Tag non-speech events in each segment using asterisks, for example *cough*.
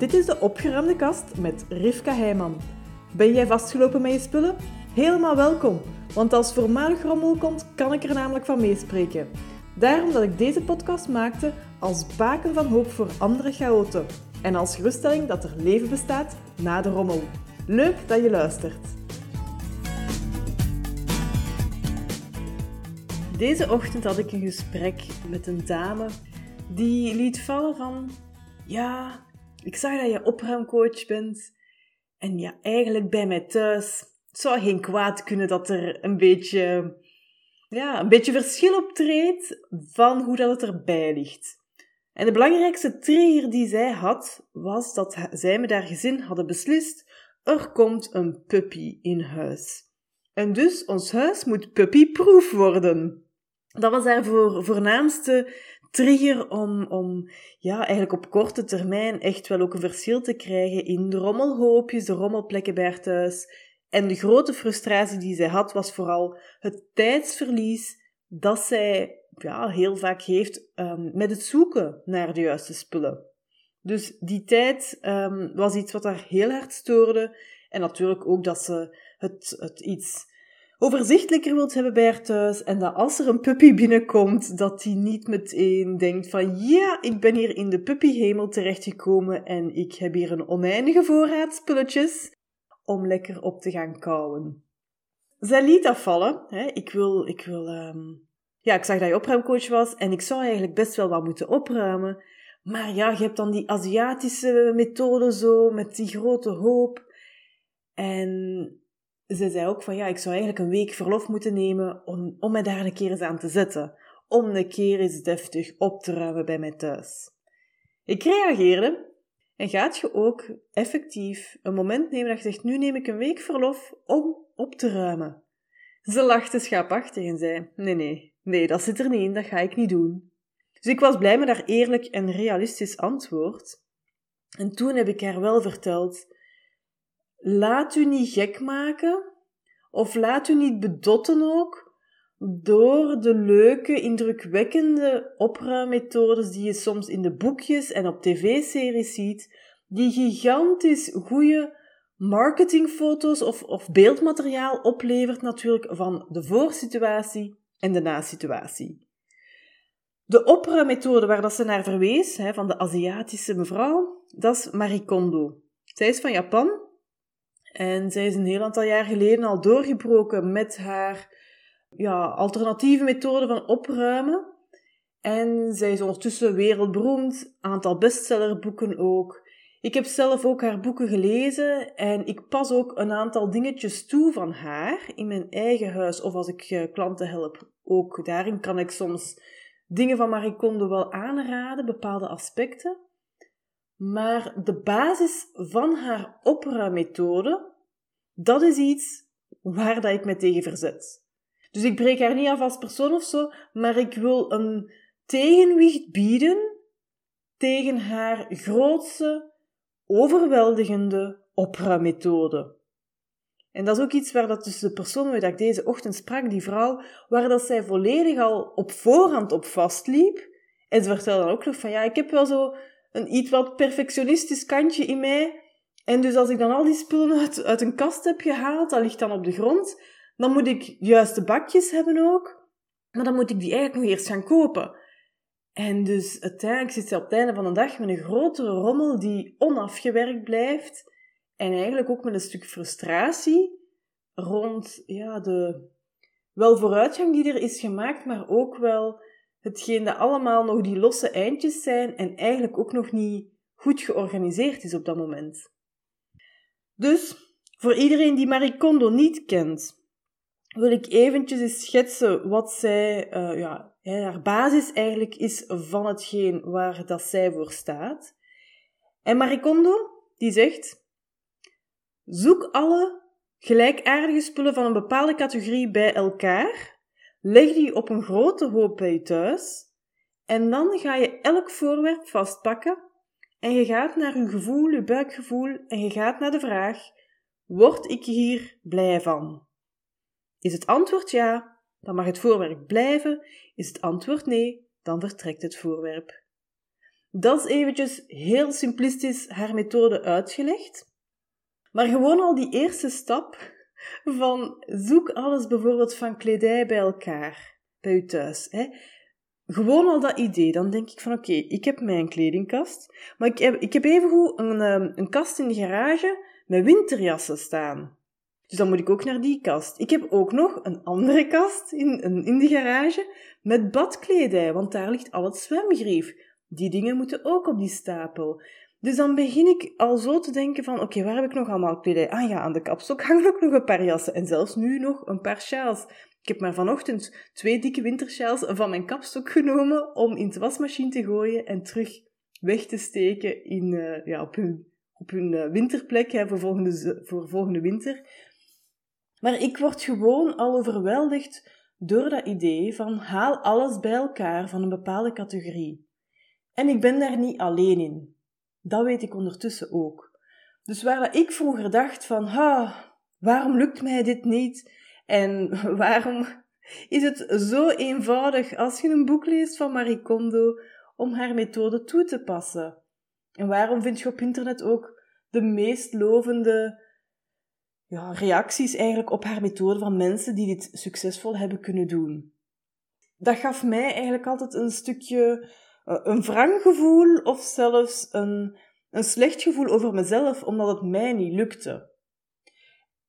Dit is de opgeruimde kast met Rivka Heijman. Ben jij vastgelopen met je spullen? Helemaal welkom, want als voormalig rommel komt, kan ik er namelijk van meespreken. Daarom dat ik deze podcast maakte als baken van hoop voor andere chaoten. En als geruststelling dat er leven bestaat na de rommel. Leuk dat je luistert. Deze ochtend had ik een gesprek met een dame die liet vallen van... Ja, ik zag dat je opruimcoach bent. En ja, eigenlijk bij mij thuis het zou geen kwaad kunnen dat er een beetje, ja, een beetje verschil optreedt van hoe dat het erbij ligt. En de belangrijkste trigger die zij had, was dat zij met haar gezin hadden beslist, er komt een puppy in huis. En dus ons huis moet puppyproof worden. Dat was haar voor, voornaamste trigger om, om ja, eigenlijk op korte termijn echt wel ook een verschil te krijgen in de rommelhoopjes, de rommelplekken bij haar thuis. En de grote frustratie die zij had, was vooral het tijdsverlies dat zij ja, heel vaak heeft um, met het zoeken naar de juiste spullen. Dus die tijd um, was iets wat haar heel hard stoorde. En natuurlijk ook dat ze het, het iets overzichtelijker wilt hebben bij haar thuis. En dat als er een puppy binnenkomt, dat die niet meteen denkt van ja, ik ben hier in de puppyhemel terechtgekomen en ik heb hier een oneindige voorraad spulletjes om lekker op te gaan kouwen. Zij liet afvallen. Hè. Ik wil, ik wil, um... ja, ik zag dat je opruimcoach was en ik zou eigenlijk best wel wat moeten opruimen. Maar ja, je hebt dan die Aziatische methode zo, met die grote hoop. En ze zei ook van ja, ik zou eigenlijk een week verlof moeten nemen om, om mij daar een keer eens aan te zetten. Om een keer eens deftig op te ruimen bij mij thuis. Ik reageerde en gaat je ook effectief een moment nemen dat je zegt, nu neem ik een week verlof om op te ruimen? Ze lachte schaapachtig en zei, nee, nee, nee, dat zit er niet in, dat ga ik niet doen. Dus ik was blij met haar eerlijk en realistisch antwoord. En toen heb ik haar wel verteld, laat u niet gek maken, of laat u niet bedotten ook, door de leuke, indrukwekkende opruimmethodes die je soms in de boekjes en op tv-series ziet, die gigantisch goede marketingfoto's of, of beeldmateriaal oplevert natuurlijk van de voorsituatie en de na-situatie. De opruimmethode waar dat ze naar verwees, hè, van de Aziatische mevrouw, dat is Marie Kondo. Zij is van Japan en zij is een heel aantal jaar geleden al doorgebroken met haar ja, alternatieve methode van opruimen. En zij is ondertussen wereldberoemd, aantal bestsellerboeken ook. Ik heb zelf ook haar boeken gelezen en ik pas ook een aantal dingetjes toe van haar in mijn eigen huis of als ik eh, klanten help. Ook daarin kan ik soms dingen van Marie Kondo wel aanraden, bepaalde aspecten. Maar de basis van haar opruimmethode, dat is iets waar dat ik me tegen verzet. Dus ik breek haar niet af als persoon of zo, maar ik wil een tegenwicht bieden tegen haar grootste, overweldigende opruimmethode. En dat is ook iets waar dat tussen de persoon waar ik deze ochtend sprak, die vrouw, waar dat zij volledig al op voorhand op vastliep. En ze vertelde dan ook nog van, ja, ik heb wel zo een iets wat perfectionistisch kantje in mij. En dus als ik dan al die spullen uit, uit een kast heb gehaald, dat ligt dan op de grond, dan moet ik juiste bakjes hebben ook. Maar dan moet ik die eigenlijk nog eerst gaan kopen. En dus uiteindelijk zit ze op het einde van de dag met een grotere rommel die onafgewerkt blijft. En eigenlijk ook met een stuk frustratie rond ja, de wel vooruitgang die er is gemaakt, maar ook wel hetgeen dat allemaal nog die losse eindjes zijn en eigenlijk ook nog niet goed georganiseerd is op dat moment. Dus, voor iedereen die Marie Kondo niet kent, wil ik eventjes eens schetsen wat zij, uh, ja, haar basis eigenlijk is van hetgeen waar dat zij voor staat. En Marie Kondo, die zegt, zoek alle gelijkaardige spullen van een bepaalde categorie bij elkaar, leg die op een grote hoop bij je thuis, en dan ga je elk voorwerp vastpakken en je gaat naar je gevoel, je buikgevoel, en je gaat naar de vraag, word ik hier blij van? Is het antwoord ja, dan mag het voorwerp blijven. Is het antwoord nee, dan vertrekt het voorwerp. Dat is eventjes heel simplistisch haar methode uitgelegd. Maar gewoon al die eerste stap van zoek alles bijvoorbeeld van kledij bij elkaar, bij u thuis. Hè. Gewoon al dat idee, dan denk ik van oké, ik heb mijn kledingkast, maar ik heb, ik heb evengoed een, ehm, een kast in de garage met winterjassen staan. Dus dan moet ik ook naar die kast. Ik heb ook nog een andere kast in, in de garage met badkledij, want daar ligt al het zwemgrief. Die dingen moeten ook op die stapel. Dus dan begin ik al zo te denken van, oké, waar heb ik nog allemaal kledij? Ah ja, aan de kapstok hangen ook nog een paar jassen en zelfs nu nog een paar sjaals. Ik heb maar vanochtend twee dikke wintersjaals van mijn kapstok genomen om in de wasmachine te gooien en terug weg te steken in, uh, ja, op hun, op hun uh, winterplek hè, voor, volgende, voor volgende winter. Maar ik word gewoon al overweldigd door dat idee van haal alles bij elkaar van een bepaalde categorie. En ik ben daar niet alleen in. Dat weet ik ondertussen ook. Dus waar ik vroeger dacht van, waarom lukt mij dit niet? En *laughs* waarom is het zo eenvoudig als je een boek leest van Marie Kondo om haar methode toe te passen? En waarom vind je op internet ook de meest lovende ja, reacties eigenlijk op haar methode van mensen die dit succesvol hebben kunnen doen? Dat gaf mij eigenlijk altijd een stukje een wrang gevoel of zelfs een, een slecht gevoel over mezelf omdat het mij niet lukte.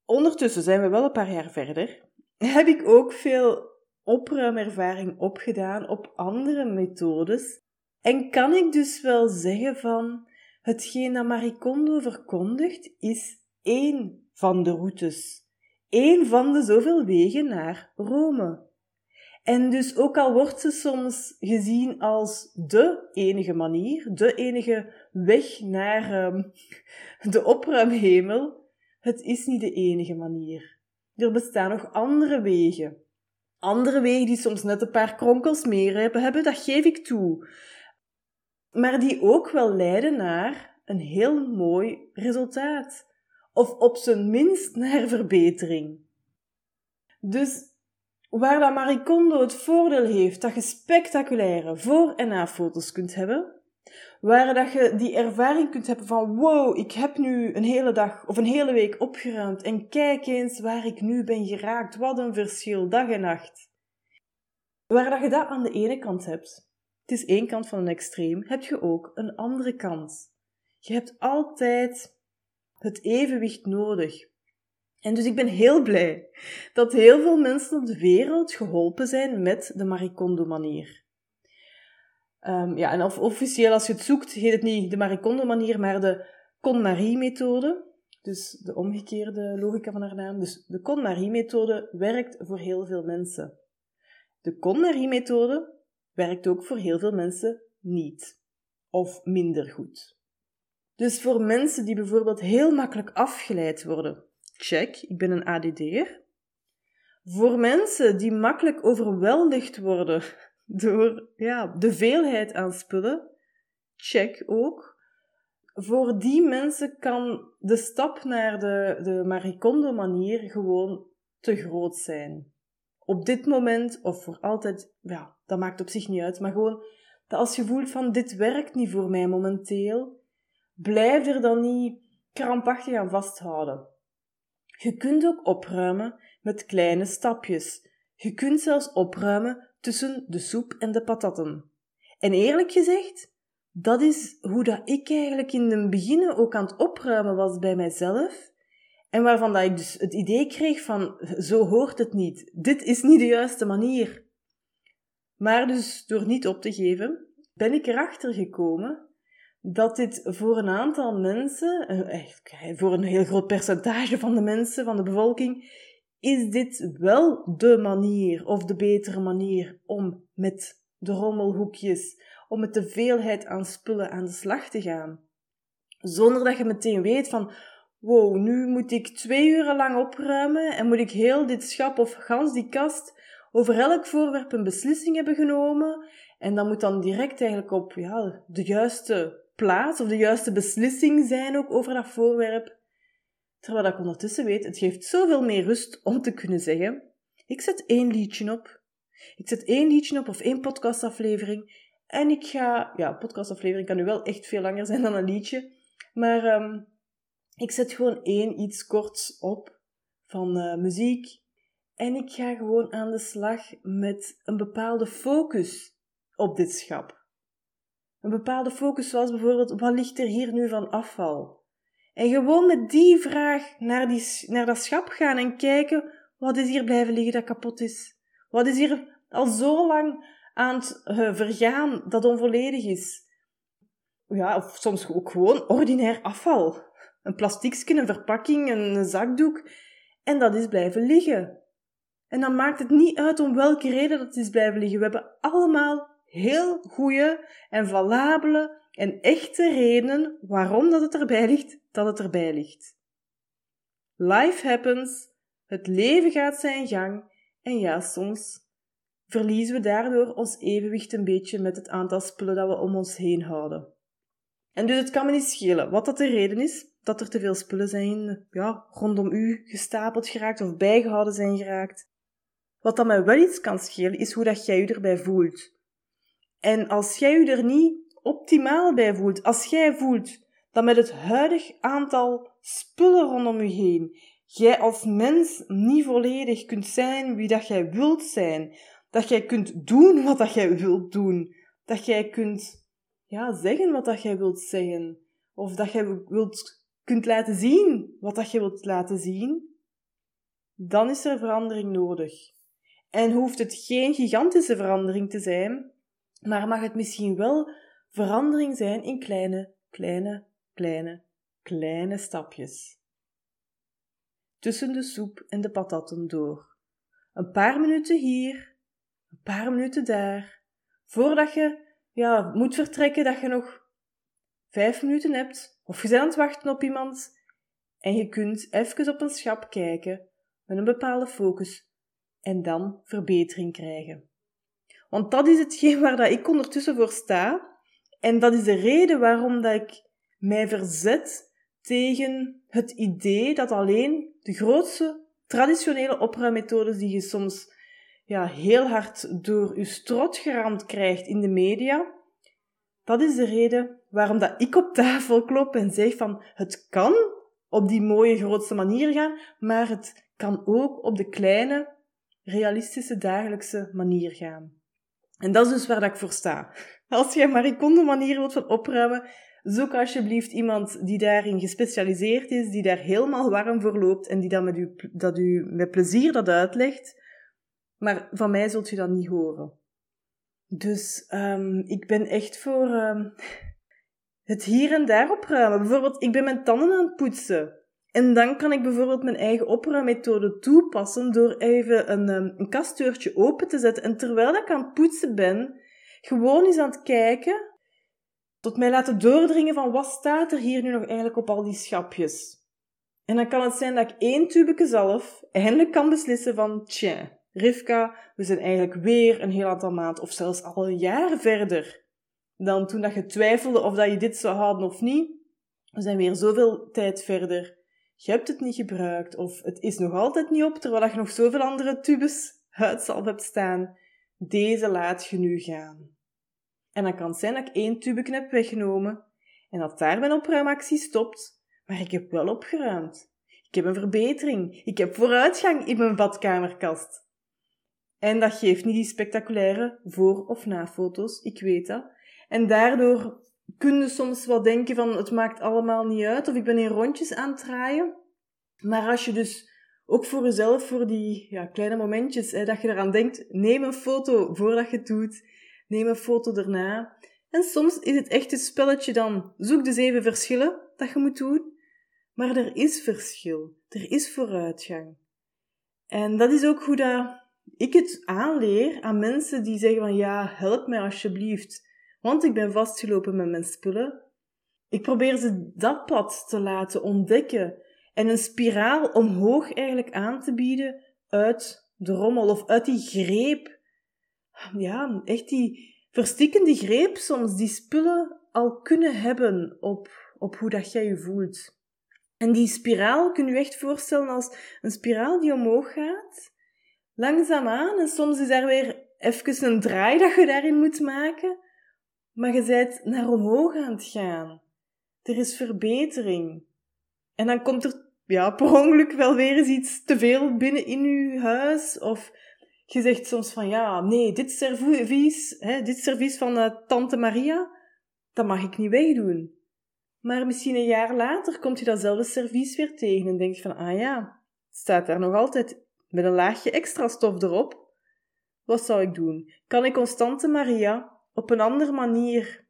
Ondertussen zijn we wel een paar jaar verder. *laughs* Heb ik ook veel opruimervaring opgedaan op andere methodes. En kan ik dus wel zeggen van hetgeen dat Marie Kondo verkondigt is één van de routes. Één van de zoveel wegen naar Rome. En dus ook al wordt ze soms gezien als de enige manier, de enige weg naar um, de opruimhemel, het is niet de enige manier. Er bestaan nog andere wegen. Andere wegen die soms net een paar kronkels meer hebben, dat geef ik toe. Maar die ook wel leiden naar een heel mooi resultaat. Of op zijn minst naar verbetering. Dus Waar dat Marie Kondo het voordeel heeft dat je spectaculaire voor- en na-foto's kunt hebben, waar dat je die ervaring kunt hebben van wow, ik heb nu een hele dag of een hele week opgeruimd en kijk eens waar ik nu ben geraakt, wat een verschil, dag en nacht. Waar dat je dat aan de ene kant hebt, het is één kant van een extreem, heb je ook een andere kant. Je hebt altijd het evenwicht nodig. En dus ik ben heel blij dat heel veel mensen op de wereld geholpen zijn met de Marie Kondo manier. Um, ja, en of, officieel als je het zoekt, heet het niet de Marie Kondo manier, maar de KonMarie methode. Dus de omgekeerde logica van haar naam. Dus de KonMarie methode werkt voor heel veel mensen. De KonMarie methode werkt ook voor heel veel mensen niet. Of minder goed. Dus voor mensen die bijvoorbeeld heel makkelijk afgeleid worden Check, ik ben een ADD'er. Voor mensen die makkelijk overweldigd worden *laughs* door ja, de veelheid aan spullen, check ook. Voor die mensen kan de stap naar de, de Maricondo manier gewoon te groot zijn. Op dit moment of voor altijd, ja, dat maakt op zich niet uit, maar gewoon dat als je voelt van dit werkt niet voor mij momenteel, blijf er dan niet krampachtig aan vasthouden. Je kunt ook opruimen met kleine stapjes. Je kunt zelfs opruimen tussen de soep en de patatten. En eerlijk gezegd, dat is hoe dat ik eigenlijk in het begin ook aan het opruimen was bij mijzelf. En waarvan dat ik dus het idee kreeg van, zo hoort het niet. Dit is niet de juiste manier. Maar dus door niet op te geven, ben ik erachter gekomen dat dit voor een aantal mensen, eh, voor een heel groot percentage van de mensen, van de bevolking, is dit wel de manier of de betere manier om met de rommelhoekjes, om met de veelheid aan spullen aan de slag te gaan. Zonder dat je meteen weet van, wow, nu moet ik twee uren lang opruimen en moet ik heel dit schap of gans die kast over elk voorwerp een beslissing hebben genomen. En dan moet dan direct eigenlijk op ja, de juiste plaats of de juiste beslissing zijn ook over dat voorwerp. Terwijl ik ondertussen weet, het geeft zoveel meer rust om te kunnen zeggen: ik zet één liedje op. Ik zet één liedje op of één podcastaflevering En ik ga, ja, podcastaflevering kan nu wel echt veel langer zijn dan een liedje. Maar ehm, ik zet gewoon één iets korts op van uh, muziek. En ik ga gewoon aan de slag met een bepaalde focus op dit schap. Een bepaalde focus zoals bijvoorbeeld, wat ligt er hier nu van afval? En gewoon met die vraag naar, die, naar dat schap gaan en kijken, wat is hier blijven liggen dat kapot is? Wat is hier al zo lang aan het uh, vergaan dat onvolledig is? Ja, of soms ook gewoon ordinair afval. Een plastiekje, een verpakking, een zakdoek. En dat is blijven liggen. En dan maakt het niet uit om welke reden dat is blijven liggen. We hebben allemaal heel goede en valabele en echte redenen waarom dat het erbij ligt, dat het erbij ligt. Life happens, het leven gaat zijn gang en ja, soms verliezen we daardoor ons evenwicht een beetje met het aantal spullen dat we om ons heen houden. En dus het kan me niet schelen wat dat de reden is, dat er te veel spullen zijn ja, rondom u gestapeld geraakt of bijgehouden zijn geraakt. Wat dan mij wel iets kan schelen, is hoe dat jij je erbij voelt. En als jij je er niet optimaal bij voelt, als jij voelt dat met het huidig aantal spullen rondom je heen, jij als mens niet volledig kunt zijn wie dat jij wilt zijn, dat jij kunt doen wat dat jij wilt doen, dat jij kunt ja, zeggen wat dat jij wilt zeggen, of dat jij wilt, kunt laten zien wat dat je wilt laten zien, dan is er verandering nodig. En hoeft het geen gigantische verandering te zijn, maar mag het misschien wel verandering zijn in kleine, kleine, kleine, kleine stapjes. Tussen de soep en de patatten door. Een paar minuten hier, een paar minuten daar. Voordat je ja, moet vertrekken, dat je nog vijf minuten hebt, of je bent aan het wachten op iemand, en je kunt even op een schap kijken met een bepaalde focus en dan verbetering krijgen. Want dat is hetgeen waar dat ik ondertussen voor sta. En dat is de reden waarom dat ik mij verzet tegen het idee dat alleen de grootste traditionele opruimmethodes die je soms ja, heel hard door je strot geramd krijgt in de media, dat is de reden waarom dat ik op tafel klop en zeg van het kan op die mooie grootste manier gaan, maar het kan ook op de kleine, realistische dagelijkse manier gaan. En dat is dus waar dat ik voor sta. Als je Marie Kondo manier wilt van opruimen, zoek alsjeblieft iemand die daarin gespecialiseerd is, die daar helemaal warm voor loopt en die dat, met u, dat u met plezier dat uitlegt. Maar van mij zult je dat niet horen. Dus um, ik ben echt voor um, het hier en daar opruimen. Bijvoorbeeld, ik ben mijn tanden aan het poetsen. En dan kan ik bijvoorbeeld mijn eigen opruimmethode toepassen door even een, um, een open te zetten. En terwijl ik aan het poetsen ben, gewoon eens aan het kijken, tot mij laten doordringen van wat staat er hier nu nog eigenlijk op al die schapjes. En dan kan het zijn dat ik één tubeke zelf eindelijk kan beslissen van, tja, Rivka, we zijn eigenlijk weer een heel aantal maanden of zelfs al een jaar verder dan toen dat je twijfelde of dat je dit zou houden of niet. We zijn weer zoveel tijd verder je hebt het niet gebruikt of het is nog altijd niet op terwijl je nog zoveel andere tubes huidsalf hebt staan. Deze laat je nu gaan. En dan kan het zijn dat ik één tube heb weggenomen en dat daar mijn opruimactie stopt, maar ik heb wel opgeruimd. Ik heb een verbetering. Ik heb vooruitgang in mijn badkamerkast. En dat geeft niet die spectaculaire voor- of na-foto's, ik weet dat. En daardoor kun je soms wel denken van het maakt allemaal niet uit of ik ben in rondjes aan het draaien. Maar als je dus ook voor jezelf, voor die ja, kleine momentjes, hè, dat je eraan denkt, neem een foto voordat je het doet, neem een foto daarna. En soms is het echt een spelletje dan, zoek dus even verschillen dat je moet doen. Maar er is verschil, er is vooruitgang. En dat is ook hoe dat ik het aanleer aan mensen die zeggen van ja, help mij alsjeblieft want ik ben vastgelopen met mijn spullen. Ik probeer ze dat pad te laten ontdekken en een spiraal omhoog eigenlijk aan te bieden uit de rommel of uit die greep. Ja, echt die verstikkende greep soms die spullen al kunnen hebben op, op hoe dat jij je voelt. En die spiraal kun je echt voorstellen als een spiraal die omhoog gaat, langzaamaan, en soms is er weer even een draai dat je daarin moet maken, maar je bent naar omhoog aan het gaan. Er is verbetering. En dan komt er ja, per ongeluk wel weer eens iets te veel binnen in je huis. Of je zegt soms van ja, nee, dit servies, hè, dit servies van uh, Tante Maria, dat mag ik niet wegdoen. Maar misschien een jaar later komt je datzelfde servies weer tegen en denk je van ah ja, het staat daar nog altijd met een laagje extra stof erop. Wat zou ik doen? Kan ik Constante Maria op een andere manier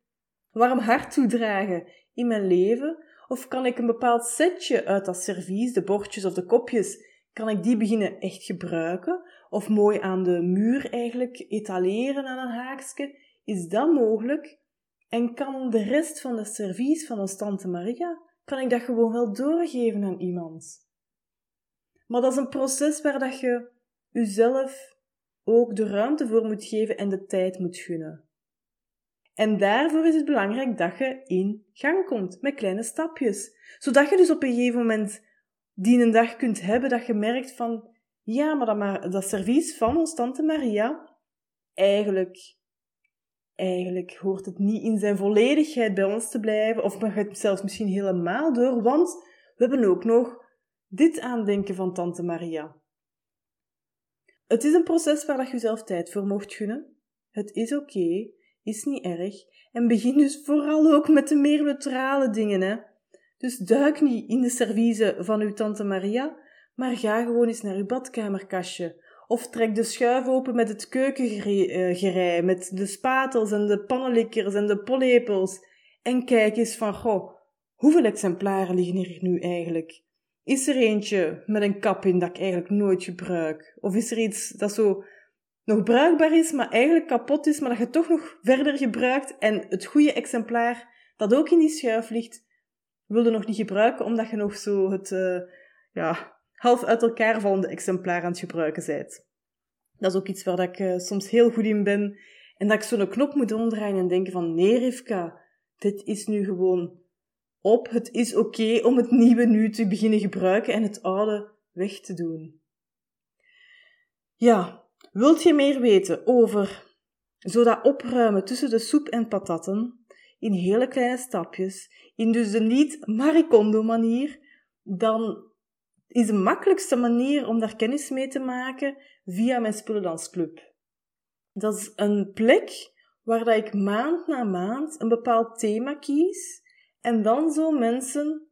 warm hart toedragen in mijn leven? Of kan ik een bepaald setje uit dat servies, de bordjes of de kopjes, kan ik die beginnen echt gebruiken? Of mooi aan de muur eigenlijk etaleren aan een haakje? Is dat mogelijk? En kan de rest van de servies van ons tante Maria, kan ik dat gewoon wel doorgeven aan iemand? Maar dat is een proces waar dat je jezelf ook de ruimte voor moet geven en de tijd moet gunnen. En daarvoor is het belangrijk dat je in gang komt met kleine stapjes. Zodat je dus op een gegeven moment die een dag kunt hebben dat je merkt van, ja, maar dat, maar, dat servies van ons tante Maria, eigenlijk, eigenlijk hoort het niet in zijn volledigheid bij ons te blijven, of mag het zelfs misschien helemaal door, want we hebben ook nog dit aandenken van tante Maria. Het is een proces waar je jezelf tijd voor mocht gunnen. Het is oké, is niet erg. En begin dus vooral ook met de meer neutrale dingen, hè. Dus duik niet in de serviezen van uw tante Maria, maar ga gewoon eens naar uw badkamerkastje. Of trek de schuif open met het keukengerei, eh, met de spatels en de pannenlikkers en de pollepels. En kijk eens van, goh, hoeveel exemplaren liggen hier nu eigenlijk? Is er eentje met een kap in dat ik eigenlijk nooit gebruik? Of is er iets dat zo nog bruikbaar is, maar eigenlijk kapot is, maar dat je toch nog verder gebruikt en het goede exemplaar dat ook in die schuif ligt, wilde nog niet gebruiken, omdat je nog zo het uh, ja, half uit elkaar vallende exemplaar aan het gebruiken bent. Dat is ook iets waar dat ik uh, soms heel goed in ben. En dat ik zo'n knop moet omdraaien en denken van, nee Rivka, dit is nu gewoon op. Het is oké om het nieuwe nu te beginnen gebruiken en het oude weg te doen. Ja, wilt je meer weten over zo dat opruimen tussen de soep en patatten in hele kleine stapjes, in dus de niet maricondo manier, dan is de makkelijkste manier om daar kennis mee te maken via mijn Spullendansclub. Dat is een plek waar dat ik maand na maand een bepaald thema kies en dan zo mensen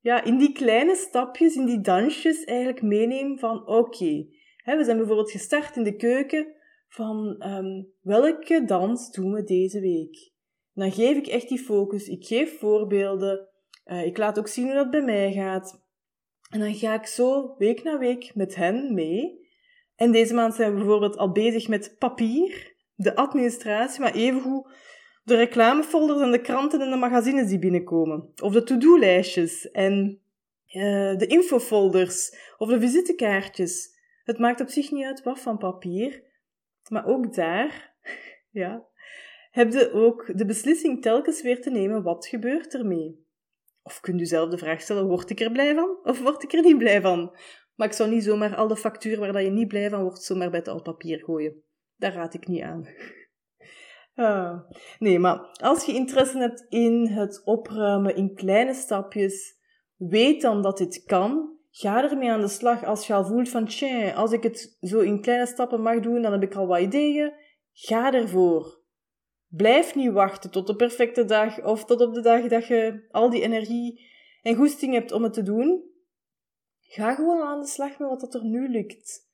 ja, in die kleine stapjes, in die dansjes eigenlijk meeneem van oké, we zijn bijvoorbeeld gestart in de keuken van um, welke dans doen we deze week? dan geef ik echt die focus, ik geef voorbeelden, uh, ik laat ook zien hoe dat bij mij gaat. En dan ga ik zo week na week met hen mee. En deze maand zijn we bijvoorbeeld al bezig met papier, de administratie, maar evengoed de reclamefolders en de kranten en de magazines die binnenkomen. Of de to-do-lijstjes en uh, de infofolders of de visitekaartjes. Het maakt op zich niet uit wat van papier, maar ook daar, *laughs* ja, heb je ook de beslissing telkens weer te nemen wat gebeurt ermee. Of kunt u zelf de vraag stellen, word ik er blij van of word ik er niet blij van? Maar ik zou niet zomaar al de factuur waar je niet blij van wordt, zomaar bij het al papier gooien. Daar raad ik niet aan. *laughs* Ah. Nee, maar als je interesse hebt in het opruimen in kleine stapjes, weet dan dat dit kan. Ga ermee aan de slag als je al voelt van, als ik het zo in kleine stappen mag doen, dan heb ik al wat ideeën. Ga ervoor. Blijf niet wachten tot de perfecte dag of tot op de dag dat je al die energie en goesting hebt om het te doen. Ga gewoon aan de slag met wat er nu lukt.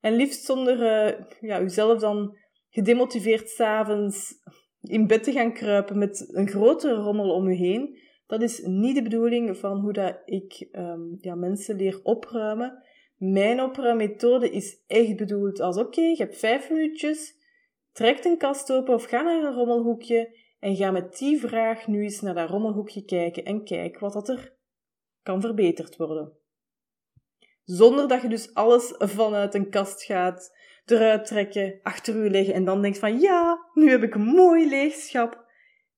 En liefst zonder uh, ja, jezelf dan gedemotiveerd s'avonds in bed te gaan kruipen met een grote rommel om je heen. Dat is niet de bedoeling van hoe dat ik um, ja, mensen leer opruimen. Mijn opruimmethode is echt bedoeld als oké, je hebt vijf minuutjes, trek een kast open of ga naar een rommelhoekje en ga met die vraag nu eens naar dat rommelhoekje kijken en kijk wat dat er kan verbeterd worden. Zonder dat je dus alles vanuit een kast gaat eruit trekken, achter u leggen en dan denkt van ja, nu heb ik een mooi leegschap.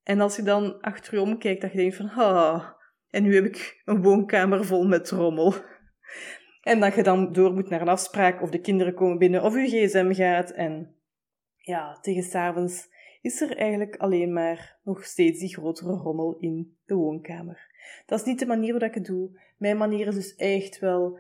En als je dan achter je omkijkt, dat je denkt van ha, en nu heb ik een woonkamer vol met rommel. *laughs* En dat je dan door moet naar een afspraak of de kinderen komen binnen of je gsm gaat en ja, tegen s'avonds is er eigenlijk alleen maar nog steeds die grotere rommel in de woonkamer. Dat is niet de manier waarop ik het doe. Mijn manier is dus echt wel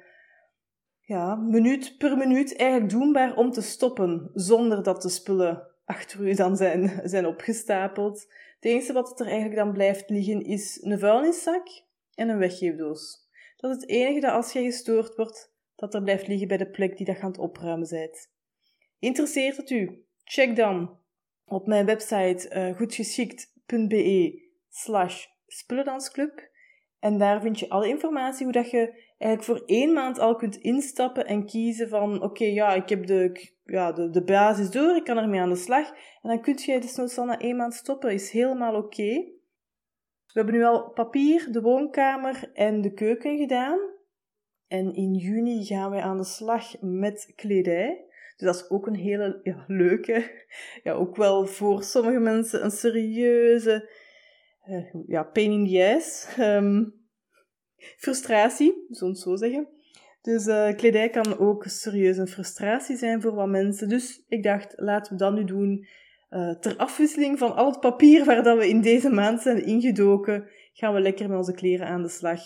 ja, minuut per minuut eigenlijk doenbaar om te stoppen, zonder dat de spullen achter u dan zijn, zijn opgestapeld. Het enige wat er eigenlijk dan blijft liggen is een vuilniszak en een weggeefdoos. Dat is het enige dat als jij gestoord wordt, dat er blijft liggen bij de plek die dat aan het opruimen bent. Interesseert het u? Check dan op mijn website uh, goedgeschikt.be slash spullendansclub en daar vind je alle informatie hoe dat je eigenlijk voor één maand al kunt instappen en kiezen van oké, ja, ik heb de, ja, de, basis door, ik kan ermee aan de slag. En dan kun je dus al na één maand stoppen, is helemaal oké. We hebben nu al papier, de woonkamer en de keuken gedaan. En in juni gaan wij aan de slag met kledij. Dus dat is ook een hele ja, leuke, ja, ook wel voor sommige mensen een serieuze uh, ja, pain in the ass. Um, frustratie, het zo zeggen. Dus uh, kledij kan ook serieus een frustratie zijn voor wat mensen. Dus ik dacht, laten we dat nu doen. Uh, ter afwisseling van al het papier waar dat we in deze maand zijn ingedoken, gaan we lekker met onze kleren aan de slag.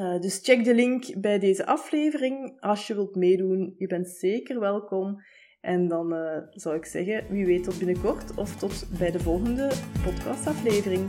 Uh, dus check de link bij deze aflevering als je wilt meedoen. Je bent zeker welkom. En dan zou ik zeggen, wie weet tot binnenkort of tot bij de volgende podcastaflevering.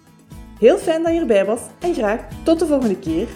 Heel fijn dat je erbij was en graag tot de volgende keer.